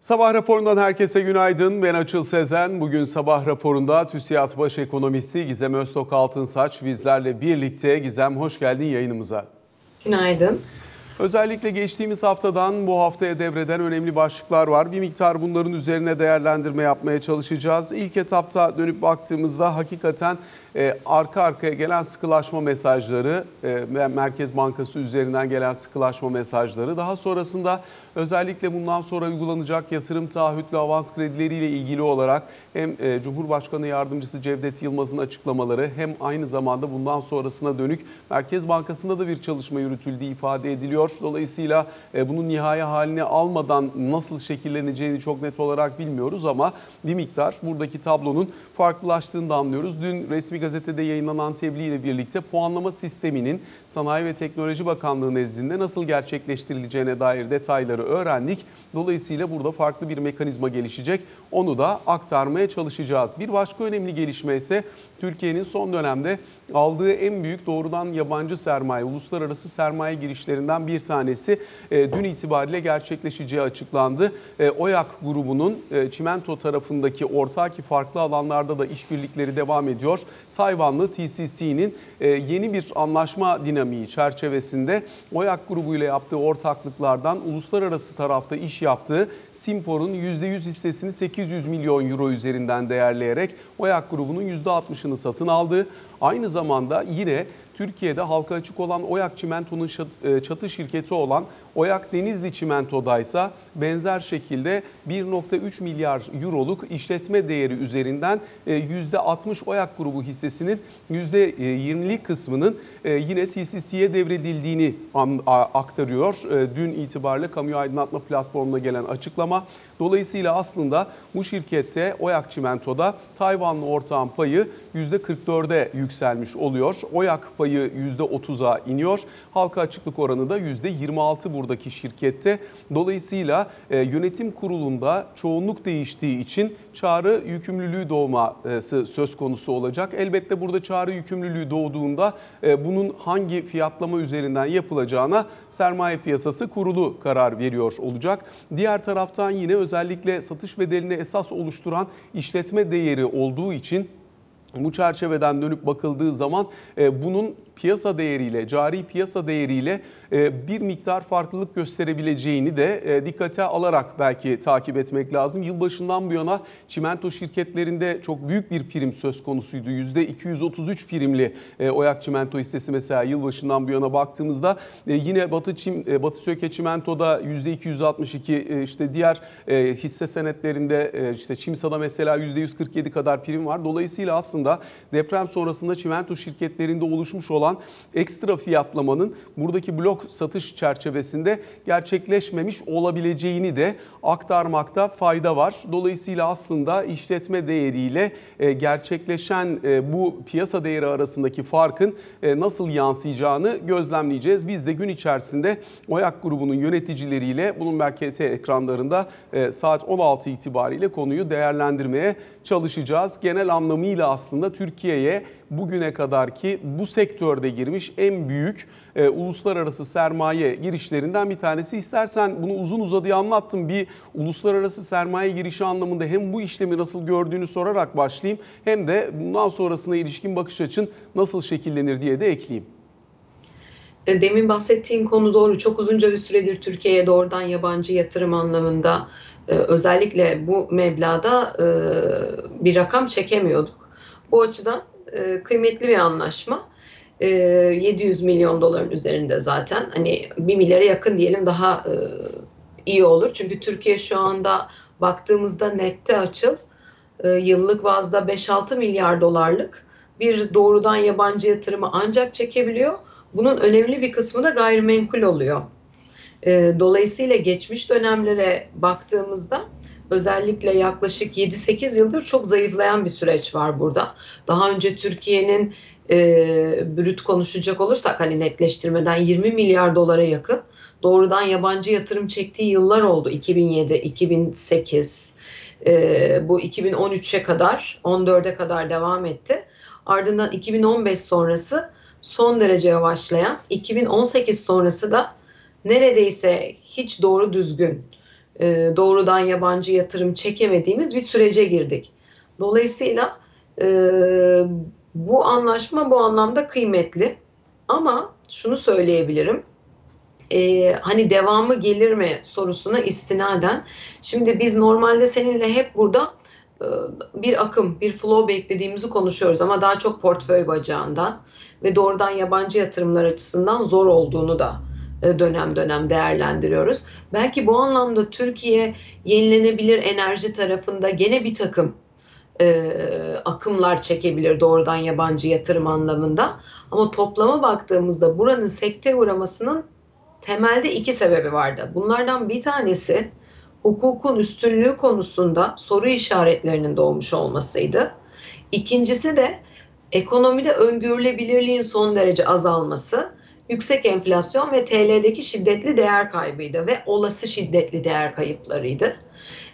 Sabah raporundan herkese günaydın. Ben Açıl Sezen. Bugün sabah raporunda TÜSİAD Baş Ekonomisti Gizem Öztok Altınsaç bizlerle birlikte. Gizem hoş geldin yayınımıza. Günaydın. Özellikle geçtiğimiz haftadan bu haftaya devreden önemli başlıklar var. Bir miktar bunların üzerine değerlendirme yapmaya çalışacağız. İlk etapta dönüp baktığımızda hakikaten e, arka arkaya gelen sıkılaşma mesajları e, ve Merkez Bankası üzerinden gelen sıkılaşma mesajları. Daha sonrasında özellikle bundan sonra uygulanacak yatırım taahhütlü avans kredileriyle ilgili olarak hem e, Cumhurbaşkanı Yardımcısı Cevdet Yılmaz'ın açıklamaları hem aynı zamanda bundan sonrasına dönük Merkez Bankası'nda da bir çalışma yürütüldüğü ifade ediliyor. Dolayısıyla e, bunun nihai haline almadan nasıl şekilleneceğini çok net olarak bilmiyoruz ama bir miktar buradaki tablonun farklılaştığını da anlıyoruz. Dün resmi gazetede yayınlanan tebliğ ile birlikte puanlama sisteminin Sanayi ve Teknoloji Bakanlığı nezdinde nasıl gerçekleştirileceğine dair detayları öğrendik. Dolayısıyla burada farklı bir mekanizma gelişecek. Onu da aktarmaya çalışacağız. Bir başka önemli gelişme ise Türkiye'nin son dönemde aldığı en büyük doğrudan yabancı sermaye, uluslararası sermaye girişlerinden bir tanesi e, dün itibariyle gerçekleşeceği açıklandı. E, OYAK grubunun e, çimento tarafındaki ortaki farklı alanlarda da işbirlikleri devam ediyor. Tayvanlı TCC'nin e, yeni bir anlaşma dinamiği çerçevesinde OYAK grubuyla yaptığı ortaklıklardan uluslararası tarafta iş yaptığı Simpor'un %100 hissesini 800 milyon euro üzerinden değerleyerek OYAK grubunun %60'ını satın aldı. Aynı zamanda yine Türkiye'de halka açık olan Oyak Çimento'nun e, çatı şirketi olan Oyak Denizli Çimento'da ise benzer şekilde 1.3 milyar euroluk işletme değeri üzerinden %60 e, Oyak grubu hissesinin %20'lik kısmının e, yine TCC'ye devredildiğini aktarıyor. Dün itibariyle kamu aydınlatma platformuna gelen açıklama. Dolayısıyla aslında bu şirkette Oyak Çimento'da Tayvanlı ortağın payı %44'e yükselmiş oluyor. Oyak payı %30'a iniyor. Halka açıklık oranı da %26 buradaki şirkette. Dolayısıyla e, yönetim kurulunda çoğunluk değiştiği için çağrı yükümlülüğü doğması söz konusu olacak. Elbette burada çağrı yükümlülüğü doğduğunda e, bunun hangi fiyatlama üzerinden yapılacağına sermaye piyasası kurulu karar veriyor olacak. Diğer taraftan yine özellikle satış bedelini esas oluşturan işletme değeri olduğu için bu çerçeveden dönüp bakıldığı zaman e, bunun piyasa değeriyle, cari piyasa değeriyle e, bir miktar farklılık gösterebileceğini de e, dikkate alarak belki takip etmek lazım. Yılbaşından bu yana çimento şirketlerinde çok büyük bir prim söz konusuydu. %233 primli Oyak Çimento hissesi mesela yılbaşından bu yana baktığımızda yine Batı Çim Batı Söke Çimento'da %262 işte diğer hisse senetlerinde işte Çimsa'da mesela %147 kadar prim var. Dolayısıyla aslında deprem sonrasında çimento şirketlerinde oluşmuş olan olan ekstra fiyatlamanın buradaki blok satış çerçevesinde gerçekleşmemiş olabileceğini de aktarmakta fayda var. Dolayısıyla aslında işletme değeriyle e, gerçekleşen e, bu piyasa değeri arasındaki farkın e, nasıl yansıyacağını gözlemleyeceğiz. Biz de gün içerisinde OYAK grubunun yöneticileriyle Bloomberg KT ekranlarında saat 16 itibariyle konuyu değerlendirmeye çalışacağız. Genel anlamıyla aslında Türkiye'ye bugüne kadar ki bu sektörde girmiş en büyük e, uluslararası sermaye girişlerinden bir tanesi. İstersen bunu uzun uzadıya anlattım. Bir uluslararası sermaye girişi anlamında hem bu işlemi nasıl gördüğünü sorarak başlayayım hem de bundan sonrasına ilişkin bakış açın nasıl şekillenir diye de ekleyeyim. E, demin bahsettiğin konu doğru. Çok uzunca bir süredir Türkiye'ye doğrudan yabancı yatırım anlamında özellikle bu meblağda e, bir rakam çekemiyorduk. Bu açıdan e, kıymetli bir anlaşma. E, 700 milyon doların üzerinde zaten. Hani 1 milyara yakın diyelim daha e, iyi olur. Çünkü Türkiye şu anda baktığımızda nette açıl e, yıllık bazda 5-6 milyar dolarlık bir doğrudan yabancı yatırımı ancak çekebiliyor. Bunun önemli bir kısmı da gayrimenkul oluyor. E, dolayısıyla geçmiş dönemlere baktığımızda özellikle yaklaşık 7-8 yıldır çok zayıflayan bir süreç var burada. Daha önce Türkiye'nin e, brüt konuşacak olursak hani netleştirmeden 20 milyar dolara yakın doğrudan yabancı yatırım çektiği yıllar oldu. 2007, 2008, e, bu 2013'e kadar, 14'e kadar devam etti. Ardından 2015 sonrası son derece yavaşlayan, 2018 sonrası da neredeyse hiç doğru düzgün e, doğrudan yabancı yatırım çekemediğimiz bir sürece girdik. Dolayısıyla e, bu anlaşma bu anlamda kıymetli. Ama şunu söyleyebilirim. Ee, hani devamı gelir mi sorusuna istinaden. Şimdi biz normalde seninle hep burada e, bir akım, bir flow beklediğimizi konuşuyoruz ama daha çok portföy bacağından ve doğrudan yabancı yatırımlar açısından zor olduğunu da dönem dönem değerlendiriyoruz. Belki bu anlamda Türkiye yenilenebilir enerji tarafında gene bir takım e, akımlar çekebilir doğrudan yabancı yatırım anlamında. Ama toplama baktığımızda buranın sekte uğramasının temelde iki sebebi vardı. Bunlardan bir tanesi hukukun üstünlüğü konusunda soru işaretlerinin doğmuş olmasıydı. İkincisi de ekonomide öngörülebilirliğin son derece azalması, yüksek enflasyon ve TL'deki şiddetli değer kaybıydı ve olası şiddetli değer kayıplarıydı.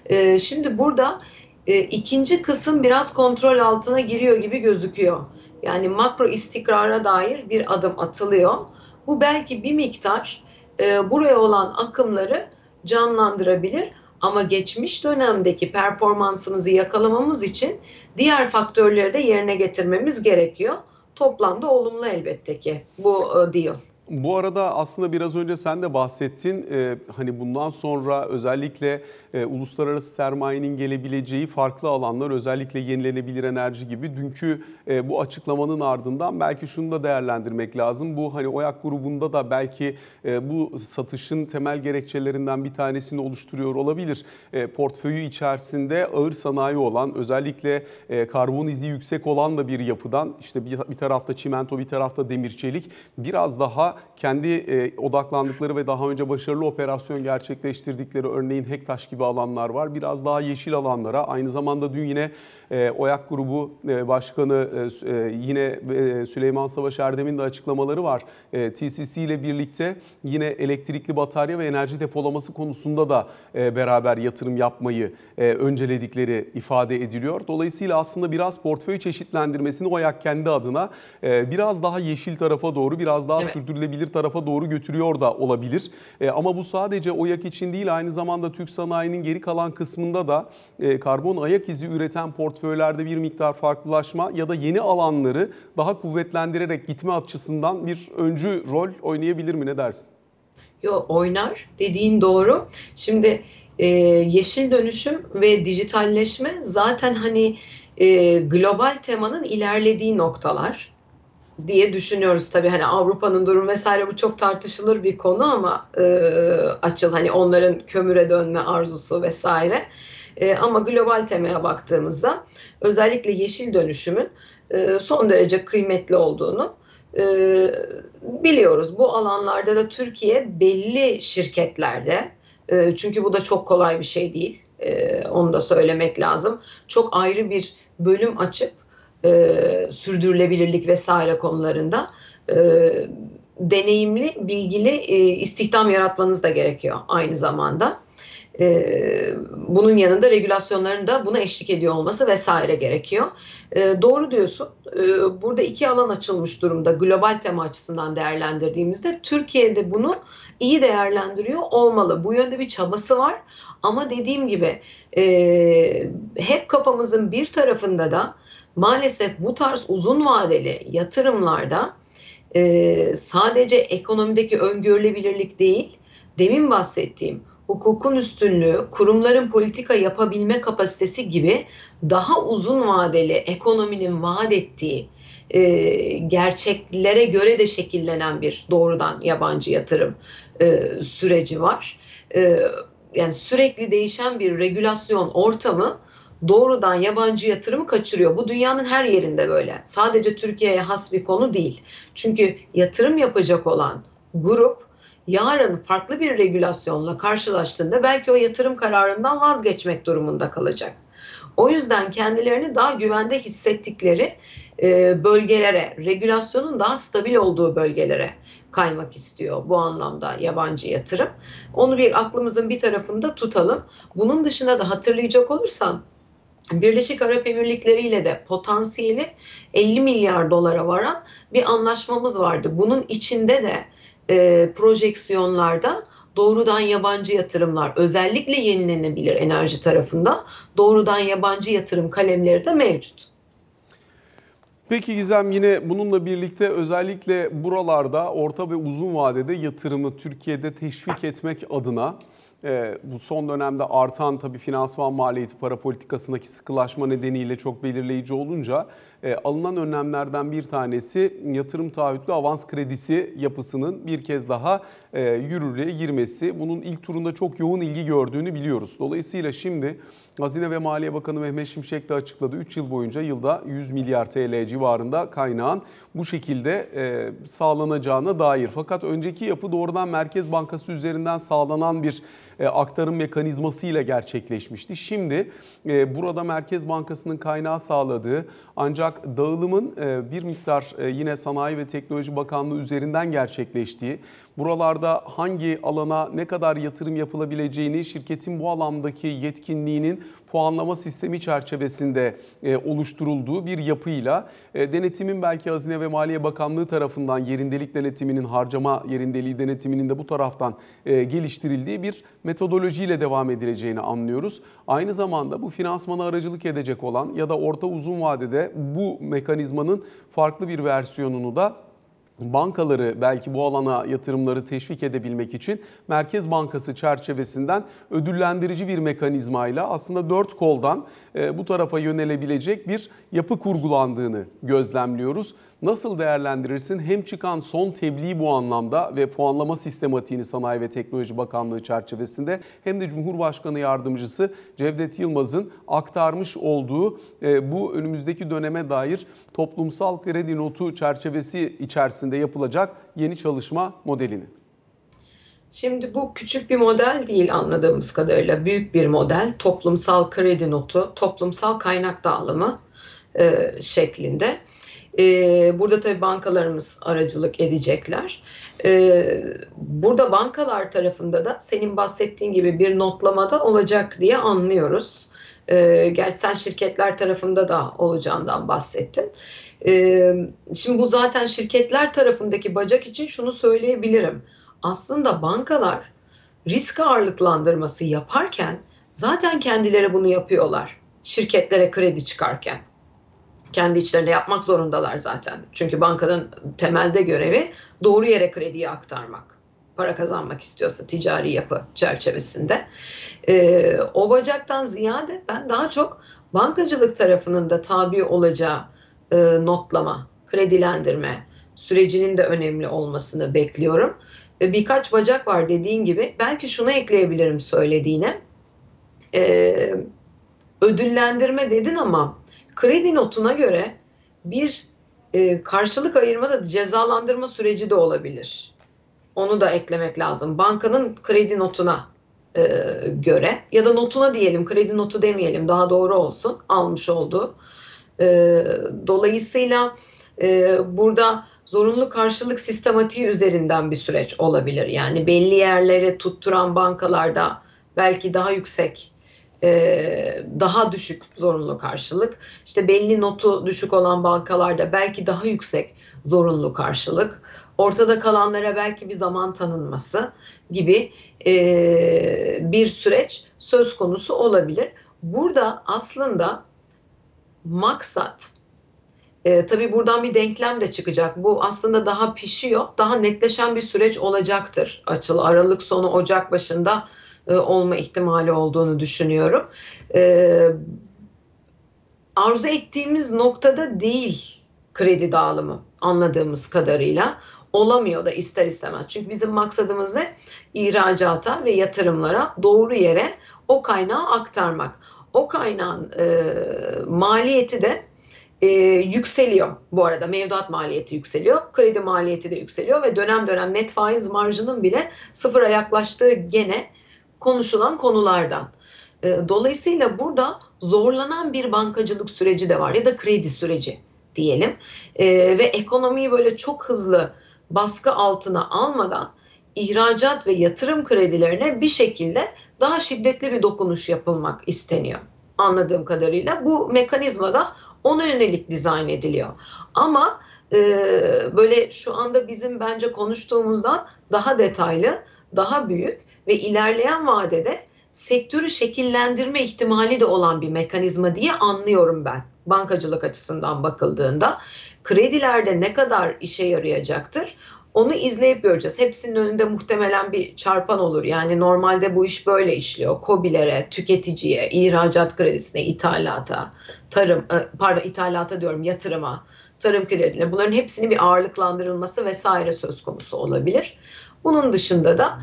Ee, şimdi burada e, ikinci kısım biraz kontrol altına giriyor gibi gözüküyor. Yani makro istikrara dair bir adım atılıyor. Bu belki bir miktar e, buraya olan akımları canlandırabilir ama geçmiş dönemdeki performansımızı yakalamamız için diğer faktörleri de yerine getirmemiz gerekiyor. Toplamda olumlu elbette ki bu e, deal. Bu arada aslında biraz önce sen de bahsettin. Ee, hani bundan sonra özellikle e, uluslararası sermayenin gelebileceği farklı alanlar özellikle yenilenebilir enerji gibi dünkü e, bu açıklamanın ardından belki şunu da değerlendirmek lazım. Bu hani OYAK grubunda da belki e, bu satışın temel gerekçelerinden bir tanesini oluşturuyor olabilir. E, portföyü içerisinde ağır sanayi olan özellikle e, karbon izi yüksek olan da bir yapıdan işte bir, bir tarafta çimento bir tarafta demir çelik biraz daha kendi e, odaklandıkları ve daha önce başarılı operasyon gerçekleştirdikleri örneğin Hektaş gibi alanlar var. Biraz daha yeşil alanlara aynı zamanda dün yine e, OYAK grubu e, başkanı e, yine e, Süleyman Savaş Erdem'in de açıklamaları var. E, TCC ile birlikte yine elektrikli batarya ve enerji depolaması konusunda da e, beraber yatırım yapmayı e, önceledikleri ifade ediliyor. Dolayısıyla aslında biraz portföy çeşitlendirmesini OYAK kendi adına e, biraz daha yeşil tarafa doğru, biraz daha Evet. sürdürülebilir tarafa doğru götürüyor da olabilir. E, ama bu sadece OYAK için değil aynı zamanda Türk sanayinin geri kalan kısmında da e, karbon ayak izi üreten portföylerde bir miktar farklılaşma ya da yeni alanları daha kuvvetlendirerek gitme açısından bir öncü rol oynayabilir mi ne dersin? Yo oynar dediğin doğru. Şimdi e, yeşil dönüşüm ve dijitalleşme zaten hani e, global temanın ilerlediği noktalar diye düşünüyoruz tabii hani Avrupa'nın durumu vesaire bu çok tartışılır bir konu ama e, açıl hani onların kömüre dönme arzusu vesaire. E, ama global temaya baktığımızda özellikle yeşil dönüşümün e, son derece kıymetli olduğunu e, biliyoruz. Bu alanlarda da Türkiye belli şirketlerde e, çünkü bu da çok kolay bir şey değil. e, onu da söylemek lazım. Çok ayrı bir bölüm açıp e, sürdürülebilirlik vesaire konularında e, deneyimli, bilgili e, istihdam yaratmanız da gerekiyor aynı zamanda. E, bunun yanında regülasyonların da buna eşlik ediyor olması vesaire gerekiyor. E, doğru diyorsun. E, burada iki alan açılmış durumda global tema açısından değerlendirdiğimizde. Türkiye'de bunu iyi değerlendiriyor olmalı. Bu yönde bir çabası var. Ama dediğim gibi e, hep kafamızın bir tarafında da maalesef bu tarz uzun vadeli yatırımlarda e, sadece ekonomideki öngörülebilirlik değil, demin bahsettiğim hukukun üstünlüğü, kurumların politika yapabilme kapasitesi gibi daha uzun vadeli ekonominin vaat ettiği e, gerçeklere göre de şekillenen bir doğrudan yabancı yatırım e, süreci var. E, yani sürekli değişen bir regülasyon ortamı doğrudan yabancı yatırımı kaçırıyor. Bu dünyanın her yerinde böyle. Sadece Türkiye'ye has bir konu değil. Çünkü yatırım yapacak olan grup yarın farklı bir regülasyonla karşılaştığında belki o yatırım kararından vazgeçmek durumunda kalacak. O yüzden kendilerini daha güvende hissettikleri e, bölgelere, regülasyonun daha stabil olduğu bölgelere kaymak istiyor bu anlamda yabancı yatırım. Onu bir aklımızın bir tarafında tutalım. Bunun dışında da hatırlayacak olursan Birleşik Arap Emirlikleri ile de potansiyeli 50 milyar dolara varan bir anlaşmamız vardı. Bunun içinde de e, projeksiyonlarda doğrudan yabancı yatırımlar özellikle yenilenebilir enerji tarafında doğrudan yabancı yatırım kalemleri de mevcut. Peki Gizem yine bununla birlikte özellikle buralarda orta ve uzun vadede yatırımı Türkiye'de teşvik etmek adına e, bu son dönemde artan tabii finansman maliyeti para politikasındaki sıkılaşma nedeniyle çok belirleyici olunca alınan önlemlerden bir tanesi yatırım taahhütlü avans kredisi yapısının bir kez daha e, yürürlüğe girmesi. Bunun ilk turunda çok yoğun ilgi gördüğünü biliyoruz. Dolayısıyla şimdi Hazine ve Maliye Bakanı Mehmet Şimşek de açıkladı. 3 yıl boyunca yılda 100 milyar TL civarında kaynağın bu şekilde e, sağlanacağına dair. Fakat önceki yapı doğrudan Merkez Bankası üzerinden sağlanan bir e, aktarım mekanizması ile gerçekleşmişti. Şimdi e, burada Merkez Bankası'nın kaynağı sağladığı ancak dağılımın e, bir miktar yine Sanayi ve Teknoloji Bakanlığı üzerinden gerçekleştiği, buralarda hangi alana ne kadar yatırım yapılabileceğini şirketin bu alandaki yetkinliğinin puanlama sistemi çerçevesinde e, oluşturulduğu bir yapıyla e, denetimin belki Hazine ve Maliye Bakanlığı tarafından yerindelik denetiminin harcama yerindeliği denetiminin de bu taraftan e, geliştirildiği bir metodolojiyle devam edileceğini anlıyoruz. Aynı zamanda bu finansmana aracılık edecek olan ya da orta uzun vadede bu mekanizmanın farklı bir versiyonunu da bankaları belki bu alana yatırımları teşvik edebilmek için Merkez Bankası çerçevesinden ödüllendirici bir mekanizmayla aslında dört koldan e, bu tarafa yönelebilecek bir yapı kurgulandığını gözlemliyoruz. Nasıl değerlendirirsin hem çıkan son tebliğ bu anlamda ve puanlama sistematiğini Sanayi ve Teknoloji Bakanlığı çerçevesinde hem de Cumhurbaşkanı Yardımcısı Cevdet Yılmaz'ın aktarmış olduğu e, bu önümüzdeki döneme dair toplumsal kredi notu çerçevesi içerisinde yapılacak yeni çalışma modelini. Şimdi bu küçük bir model değil anladığımız kadarıyla büyük bir model toplumsal kredi notu, toplumsal kaynak dağılımı e, şeklinde. E, burada tabii bankalarımız aracılık edecekler. E, burada bankalar tarafında da senin bahsettiğin gibi bir notlamada olacak diye anlıyoruz. E, gerçi sen şirketler tarafında da olacağından bahsettin. E, şimdi bu zaten şirketler tarafındaki bacak için şunu söyleyebilirim. Aslında bankalar risk ağırlıklandırması yaparken zaten kendileri bunu yapıyorlar. Şirketlere kredi çıkarken kendi içlerinde yapmak zorundalar zaten. Çünkü bankanın temelde görevi doğru yere krediyi aktarmak. Para kazanmak istiyorsa ticari yapı çerçevesinde. Ee, o bacaktan ziyade ben daha çok bankacılık tarafının da tabi olacağı e, notlama, kredilendirme sürecinin de önemli olmasını bekliyorum. E, birkaç bacak var dediğin gibi. Belki şunu ekleyebilirim söylediğine. Ee, ödüllendirme dedin ama kredi notuna göre bir e, karşılık ayırma da cezalandırma süreci de olabilir. Onu da eklemek lazım. Bankanın kredi notuna e, göre ya da notuna diyelim, kredi notu demeyelim daha doğru olsun almış olduğu. E, dolayısıyla e, burada zorunlu karşılık sistematiği üzerinden bir süreç olabilir. Yani belli yerlere tutturan bankalarda belki daha yüksek e, daha düşük zorunlu karşılık. İşte belli notu düşük olan bankalarda belki daha yüksek zorunlu karşılık. Ortada kalanlara belki bir zaman tanınması gibi e, bir süreç söz konusu olabilir. Burada aslında maksat e, tabii buradan bir denklem de çıkacak. Bu aslında daha pişiyor, daha netleşen bir süreç olacaktır. Açıl Aralık sonu Ocak başında e, olma ihtimali olduğunu düşünüyorum. E, arzu ettiğimiz noktada değil kredi dağılımı anladığımız kadarıyla olamıyor da ister istemez. Çünkü bizim maksadımız ne? İhracata ve yatırımlara doğru yere o kaynağı aktarmak. O kaynağın e, maliyeti de e, yükseliyor bu arada. Mevduat maliyeti yükseliyor, kredi maliyeti de yükseliyor ve dönem dönem net faiz marjının bile sıfıra yaklaştığı gene konuşulan konulardan. Dolayısıyla burada zorlanan bir bankacılık süreci de var ya da kredi süreci diyelim. Ve ekonomiyi böyle çok hızlı baskı altına almadan ihracat ve yatırım kredilerine bir şekilde daha şiddetli bir dokunuş yapılmak isteniyor. Anladığım kadarıyla bu mekanizma da ona yönelik dizayn ediliyor. Ama e, böyle şu anda bizim bence konuştuğumuzdan daha detaylı daha büyük ve ilerleyen vadede sektörü şekillendirme ihtimali de olan bir mekanizma diye anlıyorum ben bankacılık açısından bakıldığında. Kredilerde ne kadar işe yarayacaktır? Onu izleyip göreceğiz. Hepsinin önünde muhtemelen bir çarpan olur. Yani normalde bu iş böyle işliyor. Kobilere, tüketiciye, ihracat kredisine, ithalata, tarım, e, pardon ithalata diyorum yatırıma, tarım kredilerine bunların hepsinin bir ağırlıklandırılması vesaire söz konusu olabilir. Bunun dışında da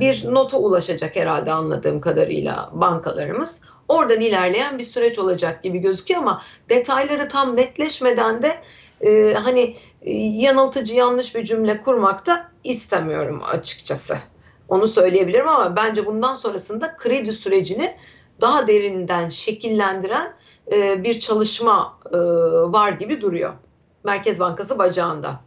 bir nota ulaşacak herhalde anladığım kadarıyla bankalarımız. Oradan ilerleyen bir süreç olacak gibi gözüküyor ama detayları tam netleşmeden de e, hani e, yanıltıcı yanlış bir cümle kurmak da istemiyorum açıkçası. Onu söyleyebilirim ama bence bundan sonrasında kredi sürecini daha derinden şekillendiren e, bir çalışma e, var gibi duruyor. Merkez Bankası bacağında.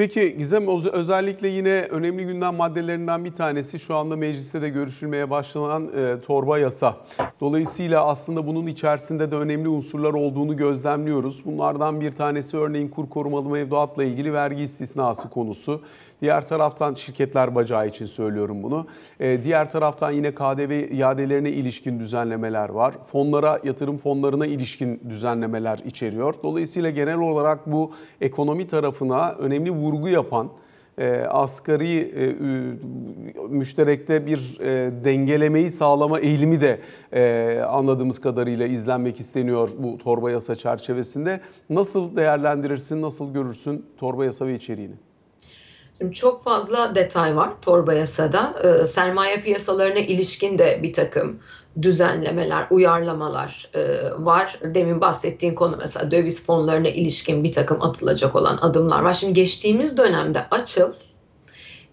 Peki Gizem özellikle yine önemli gündem maddelerinden bir tanesi şu anda mecliste de görüşülmeye başlanan e, torba yasa. Dolayısıyla aslında bunun içerisinde de önemli unsurlar olduğunu gözlemliyoruz. Bunlardan bir tanesi örneğin kur korumalı mevduatla ilgili vergi istisnası konusu. Diğer taraftan şirketler bacağı için söylüyorum bunu. Ee, diğer taraftan yine KDV iadelerine ilişkin düzenlemeler var. Fonlara, yatırım fonlarına ilişkin düzenlemeler içeriyor. Dolayısıyla genel olarak bu ekonomi tarafına önemli vurgu yapan e, asgari e, müşterekte bir e, dengelemeyi sağlama eğilimi de e, anladığımız kadarıyla izlenmek isteniyor bu torba yasa çerçevesinde. Nasıl değerlendirirsin, nasıl görürsün torba yasa ve içeriğini? Şimdi çok fazla detay var torba yasada. E, sermaye piyasalarına ilişkin de bir takım düzenlemeler, uyarlamalar e, var. Demin bahsettiğin konu mesela döviz fonlarına ilişkin bir takım atılacak olan adımlar var. Şimdi geçtiğimiz dönemde açıl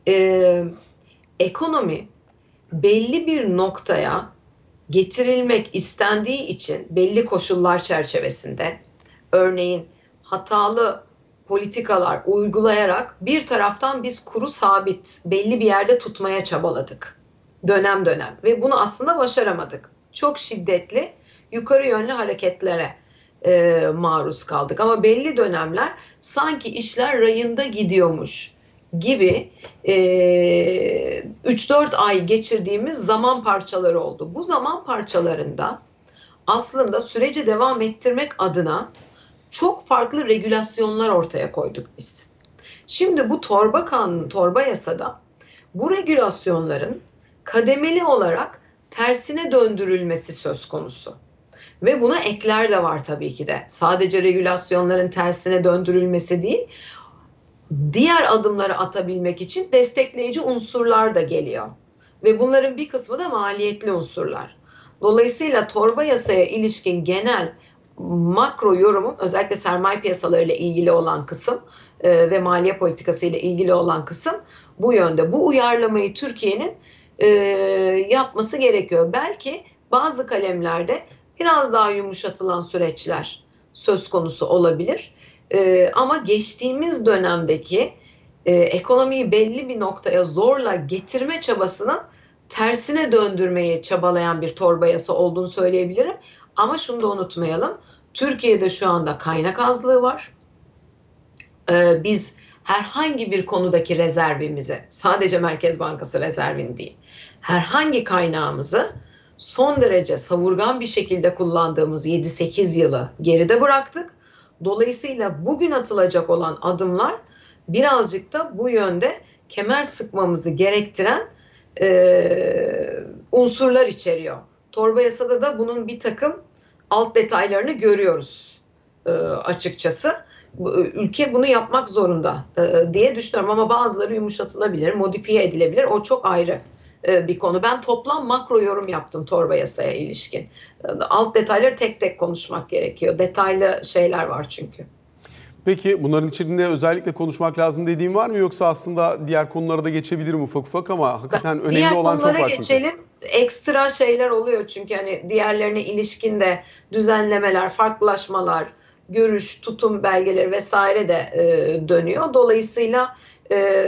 e, ekonomi belli bir noktaya getirilmek istendiği için belli koşullar çerçevesinde örneğin hatalı politikalar uygulayarak bir taraftan biz kuru sabit belli bir yerde tutmaya çabaladık dönem dönem ve bunu aslında başaramadık. Çok şiddetli yukarı yönlü hareketlere e, maruz kaldık ama belli dönemler sanki işler rayında gidiyormuş gibi e, 3-4 ay geçirdiğimiz zaman parçaları oldu. Bu zaman parçalarında aslında süreci devam ettirmek adına çok farklı regülasyonlar ortaya koyduk biz. Şimdi bu torba kanunu, torba yasada bu regülasyonların kademeli olarak tersine döndürülmesi söz konusu. Ve buna ekler de var tabii ki de. Sadece regülasyonların tersine döndürülmesi değil, diğer adımları atabilmek için destekleyici unsurlar da geliyor. Ve bunların bir kısmı da maliyetli unsurlar. Dolayısıyla torba yasaya ilişkin genel makro yorumum özellikle sermaye piyasalarıyla ilgili olan kısım e, ve maliye politikası ile ilgili olan kısım bu yönde. Bu uyarlamayı Türkiye'nin e, yapması gerekiyor. Belki bazı kalemlerde biraz daha yumuşatılan süreçler söz konusu olabilir. E, ama geçtiğimiz dönemdeki e, ekonomiyi belli bir noktaya zorla getirme çabasının tersine döndürmeyi çabalayan bir torba yasa olduğunu söyleyebilirim. Ama şunu da unutmayalım. Türkiye'de şu anda kaynak azlığı var. Ee, biz herhangi bir konudaki rezervimizi, sadece Merkez Bankası rezervini değil, herhangi kaynağımızı son derece savurgan bir şekilde kullandığımız 7-8 yılı geride bıraktık. Dolayısıyla bugün atılacak olan adımlar birazcık da bu yönde kemer sıkmamızı gerektiren e, unsurlar içeriyor. Torba yasada da bunun bir takım alt detaylarını görüyoruz e, açıkçası. Ülke bunu yapmak zorunda e, diye düşünüyorum ama bazıları yumuşatılabilir, modifiye edilebilir. O çok ayrı e, bir konu. Ben toplam makro yorum yaptım torba yasaya ilişkin. E, alt detayları tek tek konuşmak gerekiyor. Detaylı şeyler var çünkü. Peki bunların içinde özellikle konuşmak lazım dediğim var mı yoksa aslında diğer konulara da geçebilirim ufak ufak ama hakikaten önemli diğer olan çok var. Diğer konulara geçelim. Ekstra şeyler oluyor çünkü hani diğerlerine ilişkin de düzenlemeler, farklılaşmalar, görüş, tutum belgeleri vesaire de e, dönüyor. Dolayısıyla e,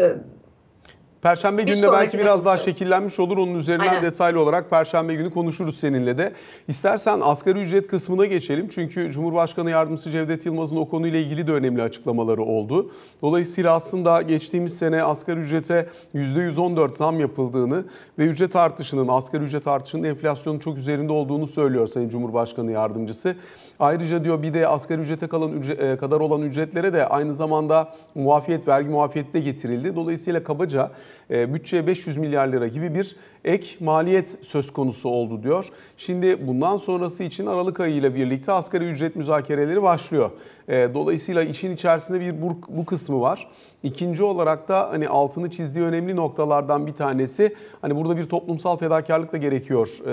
Perşembe gününe sonraki belki biraz daha şekillenmiş olur. Onun üzerinden Aynen. detaylı olarak Perşembe günü konuşuruz seninle de. İstersen asgari ücret kısmına geçelim. Çünkü Cumhurbaşkanı Yardımcısı Cevdet Yılmaz'ın o konuyla ilgili de önemli açıklamaları oldu. Dolayısıyla aslında geçtiğimiz sene asgari ücrete %114 zam yapıldığını ve ücret artışının, asgari ücret artışının enflasyonun çok üzerinde olduğunu söylüyor Sayın Cumhurbaşkanı Yardımcısı. Ayrıca diyor bir de asgari ücrete kalan ücre- e, kadar olan ücretlere de aynı zamanda muafiyet, vergi muafiyeti de getirildi. Dolayısıyla kabaca bütçeye 500 milyar lira gibi bir ek maliyet söz konusu oldu diyor. Şimdi bundan sonrası için Aralık ayı ile birlikte asgari ücret müzakereleri başlıyor. E, Dolayısıyla işin içerisinde bir bu, bu kısmı var. İkinci olarak da hani altını çizdiği önemli noktalardan bir tanesi hani burada bir toplumsal fedakarlık da gerekiyor. E,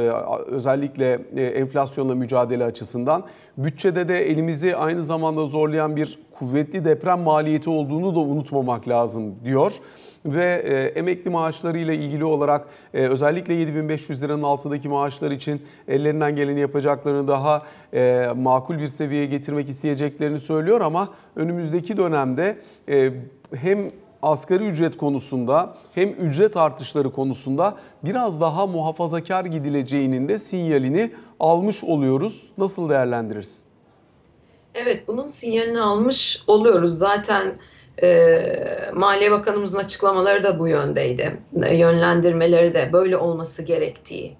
Özellikle e, enflasyonla mücadele açısından. Bütçede de elimizi aynı zamanda zorlayan bir kuvvetli deprem maliyeti olduğunu da unutmamak lazım diyor ve e, emekli maaşları ile ilgili olarak e, özellikle 7500 liranın altındaki maaşlar için ellerinden geleni yapacaklarını daha e, makul bir seviyeye getirmek isteyeceklerini söylüyor ama önümüzdeki dönemde e, hem asgari ücret konusunda hem ücret artışları konusunda biraz daha muhafazakar gidileceğinin de sinyalini almış oluyoruz. Nasıl değerlendirirsin? Evet, bunun sinyalini almış oluyoruz. Zaten e, Maliye Bakanımızın açıklamaları da bu yöndeydi. Yönlendirmeleri de böyle olması gerektiği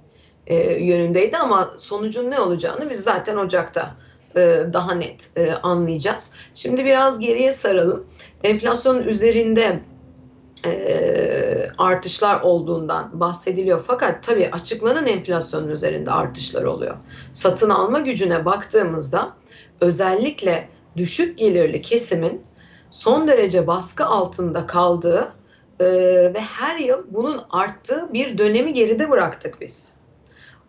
e, yönündeydi ama sonucun ne olacağını biz zaten Ocak'ta e, daha net e, anlayacağız. Şimdi biraz geriye saralım. Enflasyonun üzerinde e, artışlar olduğundan bahsediliyor. Fakat tabii açıklanan enflasyonun üzerinde artışlar oluyor. Satın alma gücüne baktığımızda özellikle düşük gelirli kesimin son derece baskı altında kaldığı e, ve her yıl bunun arttığı bir dönemi geride bıraktık biz.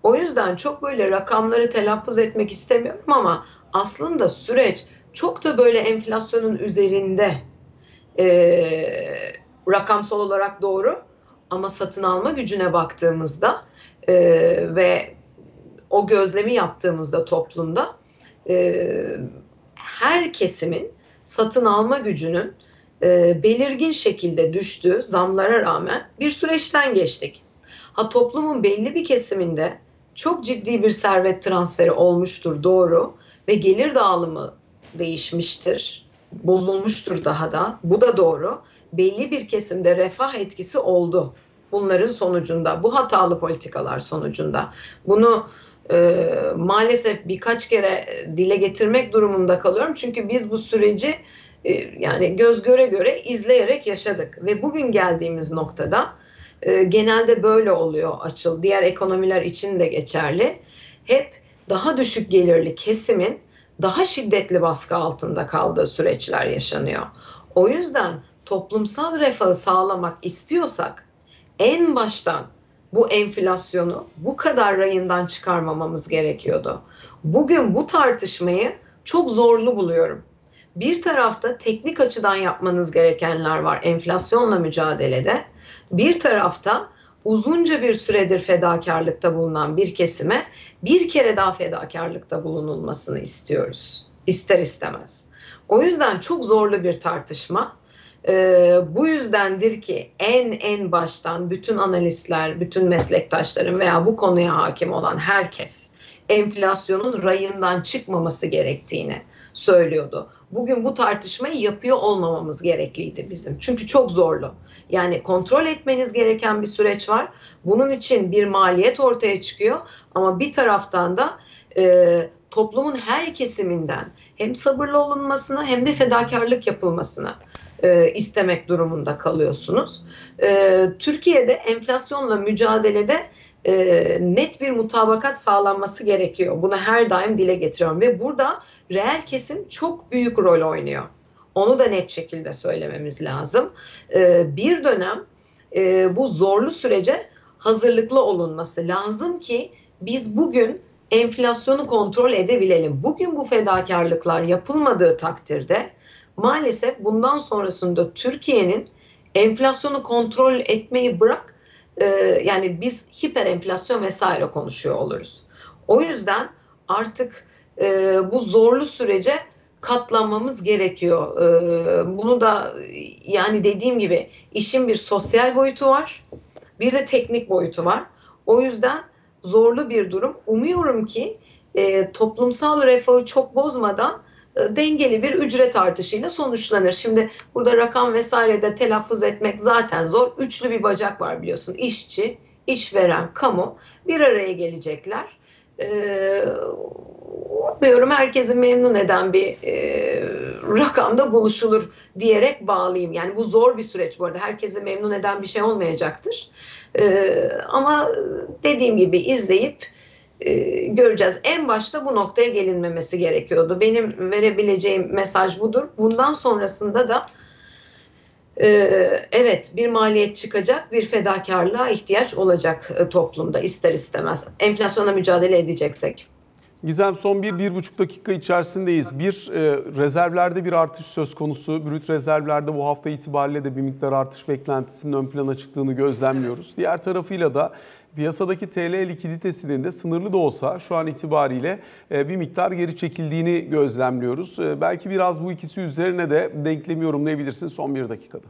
O yüzden çok böyle rakamları telaffuz etmek istemiyorum ama aslında süreç çok da böyle enflasyonun üzerinde e, rakamsal olarak doğru ama satın alma gücüne baktığımızda e, ve o gözlemi yaptığımızda toplumda e, her kesimin satın alma gücünün e, belirgin şekilde düştüğü zamlara rağmen bir süreçten geçtik. Ha toplumun belli bir kesiminde çok ciddi bir servet transferi olmuştur doğru ve gelir dağılımı değişmiştir, bozulmuştur daha da. Bu da doğru. Belli bir kesimde refah etkisi oldu bunların sonucunda, bu hatalı politikalar sonucunda. Bunu e, maalesef birkaç kere dile getirmek durumunda kalıyorum. Çünkü biz bu süreci e, yani göz göre göre izleyerek yaşadık ve bugün geldiğimiz noktada e, genelde böyle oluyor açıl. Diğer ekonomiler için de geçerli. Hep daha düşük gelirli kesimin daha şiddetli baskı altında kaldığı süreçler yaşanıyor. O yüzden toplumsal refahı sağlamak istiyorsak en baştan bu enflasyonu bu kadar rayından çıkarmamamız gerekiyordu. Bugün bu tartışmayı çok zorlu buluyorum. Bir tarafta teknik açıdan yapmanız gerekenler var enflasyonla mücadelede. Bir tarafta uzunca bir süredir fedakarlıkta bulunan bir kesime bir kere daha fedakarlıkta bulunulmasını istiyoruz. İster istemez. O yüzden çok zorlu bir tartışma. Ee, bu yüzdendir ki en en baştan bütün analistler, bütün meslektaşlarım veya bu konuya hakim olan herkes enflasyonun rayından çıkmaması gerektiğini söylüyordu. Bugün bu tartışmayı yapıyor olmamamız gerekliydi bizim. Çünkü çok zorlu. Yani kontrol etmeniz gereken bir süreç var. Bunun için bir maliyet ortaya çıkıyor ama bir taraftan da e, toplumun her kesiminden hem sabırlı olunmasına hem de fedakarlık yapılmasına e, istemek durumunda kalıyorsunuz. E, Türkiye'de enflasyonla mücadelede e, net bir mutabakat sağlanması gerekiyor. Bunu her daim dile getiriyorum ve burada reel kesim çok büyük rol oynuyor. Onu da net şekilde söylememiz lazım. E, bir dönem e, bu zorlu sürece hazırlıklı olunması lazım ki biz bugün enflasyonu kontrol edebilelim. Bugün bu fedakarlıklar yapılmadığı takdirde maalesef bundan sonrasında Türkiye'nin enflasyonu kontrol etmeyi bırak e, yani biz hiper enflasyon vesaire konuşuyor oluruz. O yüzden artık e, bu zorlu sürece katlanmamız gerekiyor. Ee, Bunu da yani dediğim gibi işin bir sosyal boyutu var, bir de teknik boyutu var. O yüzden zorlu bir durum. Umuyorum ki e, toplumsal refahı çok bozmadan e, dengeli bir ücret artışıyla sonuçlanır. Şimdi burada rakam vesaire de telaffuz etmek zaten zor. Üçlü bir bacak var biliyorsun. İşçi, işveren, kamu bir araya gelecekler. Ee, umuyorum herkesi memnun eden bir e, rakamda buluşulur diyerek bağlayayım. Yani bu zor bir süreç bu arada. Herkesi memnun eden bir şey olmayacaktır. Ama dediğim gibi izleyip e, göreceğiz. En başta bu noktaya gelinmemesi gerekiyordu. Benim verebileceğim mesaj budur. Bundan sonrasında da e, evet bir maliyet çıkacak, bir fedakarlığa ihtiyaç olacak e, toplumda ister istemez. Enflasyona mücadele edeceksek. Gizem son bir, bir buçuk dakika içerisindeyiz. Bir, e, rezervlerde bir artış söz konusu. Brüt rezervlerde bu hafta itibariyle de bir miktar artış beklentisinin ön plana çıktığını gözlemliyoruz. Diğer tarafıyla da piyasadaki TL likiditesinin de sınırlı da olsa şu an itibariyle e, bir miktar geri çekildiğini gözlemliyoruz. E, belki biraz bu ikisi üzerine de denklemi yorumlayabilirsin son bir dakikada.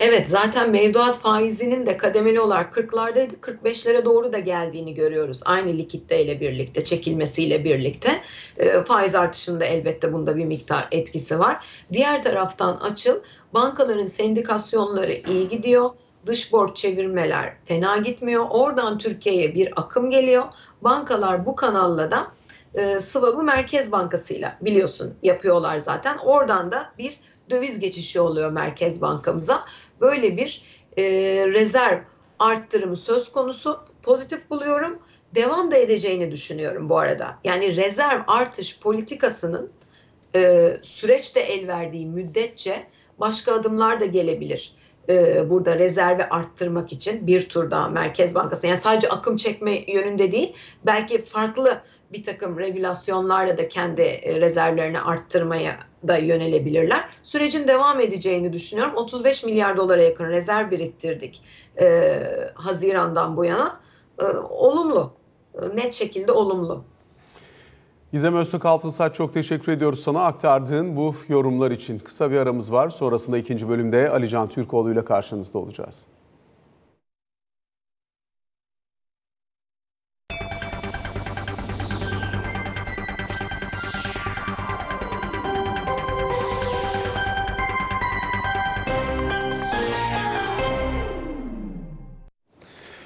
Evet zaten mevduat faizinin de kademeli olarak 40'lardaydı 45'lere doğru da geldiğini görüyoruz. Aynı likiditeyle birlikte çekilmesiyle birlikte e, faiz artışında elbette bunda bir miktar etkisi var. Diğer taraftan açıl bankaların sendikasyonları iyi gidiyor. Dış borç çevirmeler fena gitmiyor. Oradan Türkiye'ye bir akım geliyor. Bankalar bu kanalla da e, swap'ı Merkez Bankası'yla biliyorsun yapıyorlar zaten. Oradan da bir döviz geçişi oluyor Merkez Bankamıza. Böyle bir e, rezerv arttırımı söz konusu pozitif buluyorum. Devam da edeceğini düşünüyorum bu arada. Yani rezerv artış politikasının e, süreçte el verdiği müddetçe başka adımlar da gelebilir. E, burada rezervi arttırmak için bir tur daha Merkez Bankası yani sadece akım çekme yönünde değil belki farklı bir takım regülasyonlarla da kendi e, rezervlerini arttırmaya da yönelebilirler. Sürecin devam edeceğini düşünüyorum. 35 milyar dolara yakın rezerv biriktirdik e, Haziran'dan bu yana. E, olumlu, e, net şekilde olumlu. Gizem Öztürk Altınsaç çok teşekkür ediyoruz sana aktardığın bu yorumlar için. Kısa bir aramız var. Sonrasında ikinci bölümde Alican Türkoğlu ile karşınızda olacağız.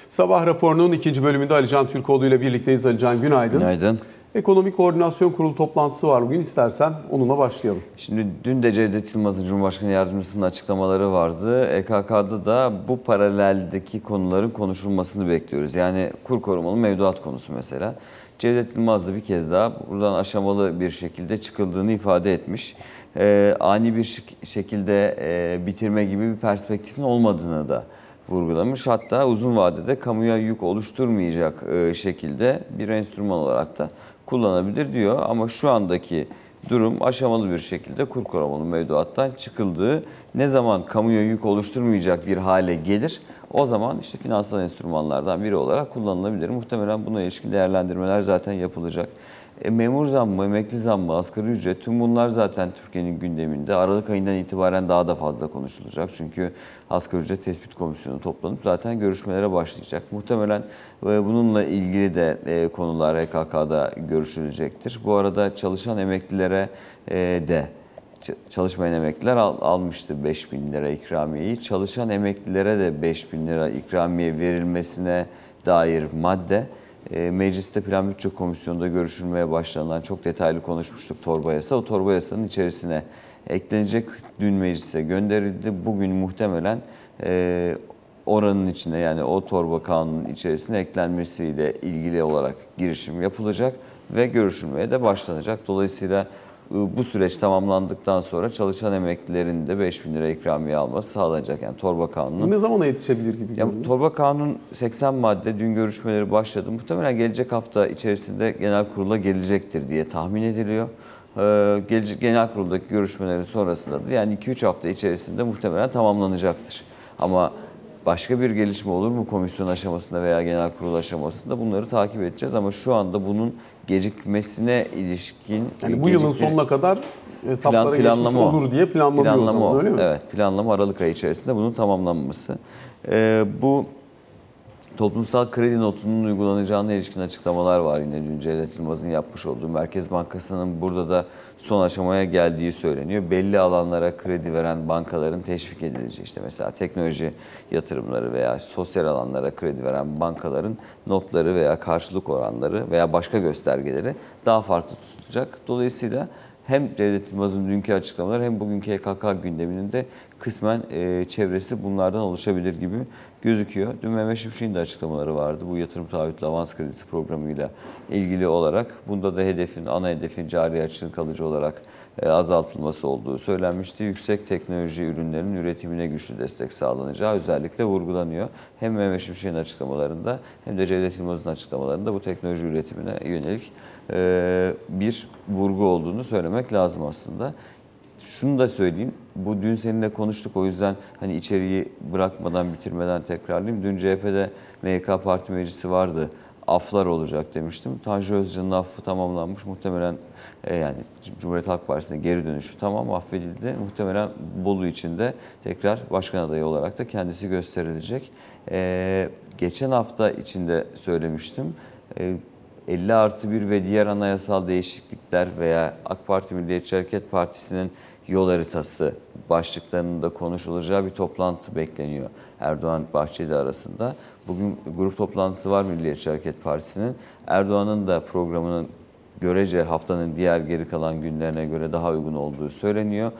Sabah raporunun ikinci bölümünde Alican Türkoğlu ile birlikteyiz. Alican günaydın. Günaydın. Ekonomik Koordinasyon Kurulu toplantısı var bugün. İstersen onunla başlayalım. Şimdi dün de Cevdet Yılmaz'ın Cumhurbaşkanı Yardımcısının açıklamaları vardı. EKK'da da bu paraleldeki konuların konuşulmasını bekliyoruz. Yani kur korumalı mevduat konusu mesela. Cevdet Yılmaz da bir kez daha buradan aşamalı bir şekilde çıkıldığını ifade etmiş. Ee, ani bir şek- şekilde e, bitirme gibi bir perspektifin olmadığını da vurgulamış. Hatta uzun vadede kamuya yük oluşturmayacak e, şekilde bir enstrüman olarak da kullanabilir diyor. Ama şu andaki durum aşamalı bir şekilde kur korumalı mevduattan çıkıldığı ne zaman kamuya yük oluşturmayacak bir hale gelir o zaman işte finansal enstrümanlardan biri olarak kullanılabilir. Muhtemelen buna ilişkin değerlendirmeler zaten yapılacak. E, memur zammı, emekli zammı, asgari ücret tüm bunlar zaten Türkiye'nin gündeminde. Aralık ayından itibaren daha da fazla konuşulacak. Çünkü asgari ücret tespit komisyonu toplanıp zaten görüşmelere başlayacak. Muhtemelen e, bununla ilgili de e, konular HKK'da görüşülecektir. Bu arada çalışan emeklilere e, de çalışmayan emekliler al, almıştı 5 bin lira ikramiyeyi. Çalışan emeklilere de 5 bin lira ikramiye verilmesine dair madde e, mecliste Plan Bütçe Komisyonu'nda görüşülmeye başlanılan çok detaylı konuşmuştuk torba yasa. O torba yasanın içerisine eklenecek dün meclise gönderildi. Bugün muhtemelen e, oranın içine yani o torba kanunun içerisine eklenmesiyle ilgili olarak girişim yapılacak ve görüşülmeye de başlanacak. Dolayısıyla bu süreç tamamlandıktan sonra çalışan emeklilerin de 5 bin lira ikramiye alması sağlanacak. Yani torba kanunun Ne zamana yetişebilir gibi ya, görünüyor? torba kanun 80 madde dün görüşmeleri başladı. Muhtemelen gelecek hafta içerisinde genel kurula gelecektir diye tahmin ediliyor. Ee, gelecek genel kuruldaki görüşmelerin sonrasında da yani 2-3 hafta içerisinde muhtemelen tamamlanacaktır. Ama başka bir gelişme olur mu komisyon aşamasında veya genel kurul aşamasında bunları takip edeceğiz. Ama şu anda bunun gecikmesine ilişkin... Yani bu yılın sonuna kadar hesaplara Plan- geçmiş planlama o. olur diye planlanıyor Planlama zaman öyle mi? Evet, planlama Aralık ayı içerisinde bunun tamamlanması. Ee, bu toplumsal kredi notunun uygulanacağına ilişkin açıklamalar var yine dün Cevdet Yılmaz'ın yapmış olduğu. Merkez Bankası'nın burada da son aşamaya geldiği söyleniyor. Belli alanlara kredi veren bankaların teşvik edileceği işte mesela teknoloji yatırımları veya sosyal alanlara kredi veren bankaların notları veya karşılık oranları veya başka göstergeleri daha farklı tutulacak. Dolayısıyla hem Cevdet Yılmaz'ın dünkü açıklamaları hem bugünkü EKK gündeminin de kısmen e, çevresi bunlardan oluşabilir gibi gözüküyor. Dün Mehmet Şimşek'in de açıklamaları vardı. Bu yatırım taahhütlü avans kredisi programıyla ilgili olarak. Bunda da hedefin, ana hedefin cari açığın kalıcı olarak e, azaltılması olduğu söylenmişti. Yüksek teknoloji ürünlerinin üretimine güçlü destek sağlanacağı özellikle vurgulanıyor. Hem Mehmet Şimşek'in açıklamalarında hem de Cevdet Yılmaz'ın açıklamalarında bu teknoloji üretimine yönelik e, bir vurgu olduğunu söylemek lazım aslında. Şunu da söyleyeyim. Bu dün seninle konuştuk o yüzden hani içeriği bırakmadan bitirmeden tekrarlayayım. Dün CHP'de MYK Parti Meclisi vardı. Aflar olacak demiştim. Tanju Özcan'ın affı tamamlanmış. Muhtemelen e, yani Cumhuriyet Halk Partisi'ne geri dönüşü tamam affedildi. Muhtemelen Bolu için de tekrar başkan adayı olarak da kendisi gösterilecek. E, geçen hafta içinde söylemiştim. E, 50 artı 1 ve diğer anayasal değişiklikler veya AK Parti Milliyetçi Hareket Partisi'nin yol haritası başlıklarının da konuşulacağı bir toplantı bekleniyor Erdoğan Bahçeli arasında. Bugün grup toplantısı var Milliyetçi Hareket Partisi'nin. Erdoğan'ın da programının görece haftanın diğer geri kalan günlerine göre daha uygun olduğu söyleniyor.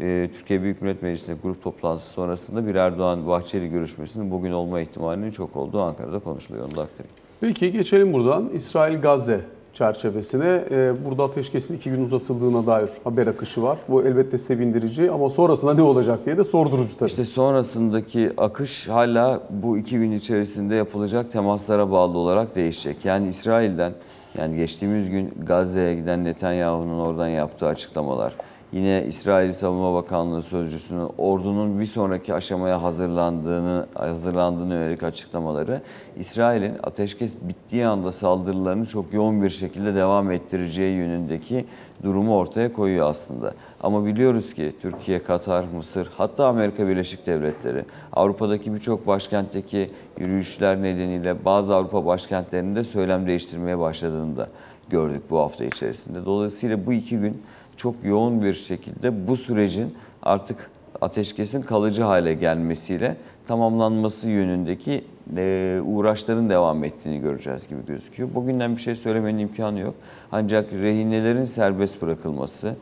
Ee, Türkiye Büyük Millet Meclisi'nde grup toplantısı sonrasında bir Erdoğan-Bahçeli görüşmesinin bugün olma ihtimalinin çok olduğu Ankara'da konuşuluyor. Onu da aktarayım. Peki geçelim buradan İsrail-Gazze çerçevesine. Ee, Burada ateşkesin iki gün uzatıldığına dair haber akışı var. Bu elbette sevindirici ama sonrasında ne olacak diye de sordurucu tabii. İşte sonrasındaki akış hala bu iki gün içerisinde yapılacak temaslara bağlı olarak değişecek. Yani İsrail'den yani geçtiğimiz gün Gazze'ye giden Netanyahu'nun oradan yaptığı açıklamalar, yine İsrail Savunma Bakanlığı sözcüsünün ordunun bir sonraki aşamaya hazırlandığını hazırlandığını yönelik açıklamaları İsrail'in ateşkes bittiği anda saldırılarını çok yoğun bir şekilde devam ettireceği yönündeki durumu ortaya koyuyor aslında. Ama biliyoruz ki Türkiye, Katar, Mısır hatta Amerika Birleşik Devletleri Avrupa'daki birçok başkentteki yürüyüşler nedeniyle bazı Avrupa başkentlerinde söylem değiştirmeye başladığını da gördük bu hafta içerisinde. Dolayısıyla bu iki gün çok yoğun bir şekilde bu sürecin artık ateşkesin kalıcı hale gelmesiyle tamamlanması yönündeki e, uğraşların devam ettiğini göreceğiz gibi gözüküyor. Bugünden bir şey söylemenin imkanı yok. Ancak rehinelerin serbest bırakılması,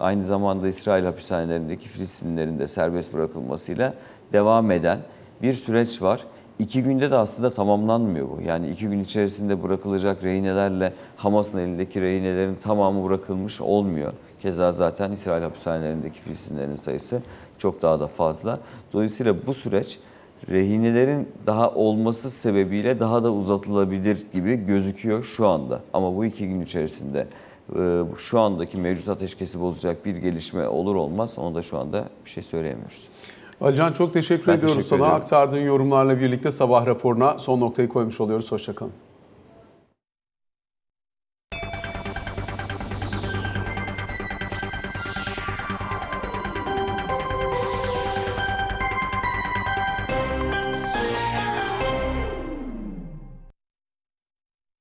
aynı zamanda İsrail hapishanelerindeki Filistinlilerin de serbest bırakılmasıyla devam eden bir süreç var. İki günde de aslında tamamlanmıyor bu. Yani iki gün içerisinde bırakılacak rehinelerle Hamas'ın elindeki rehinelerin tamamı bırakılmış olmuyor. Keza zaten İsrail hapishanelerindeki Filistinlerin sayısı çok daha da fazla. Dolayısıyla bu süreç rehinelerin daha olması sebebiyle daha da uzatılabilir gibi gözüküyor şu anda. Ama bu iki gün içerisinde e, şu andaki mevcut ateşkesi bozacak bir gelişme olur olmaz onu da şu anda bir şey söyleyemiyoruz. Alican çok teşekkür Ben ediyoruz teşekkür sana. ediyorum. Aktardığın yorumlarla birlikte sabah raporuna son noktayı koymuş oluyoruz. Hoşçakalın.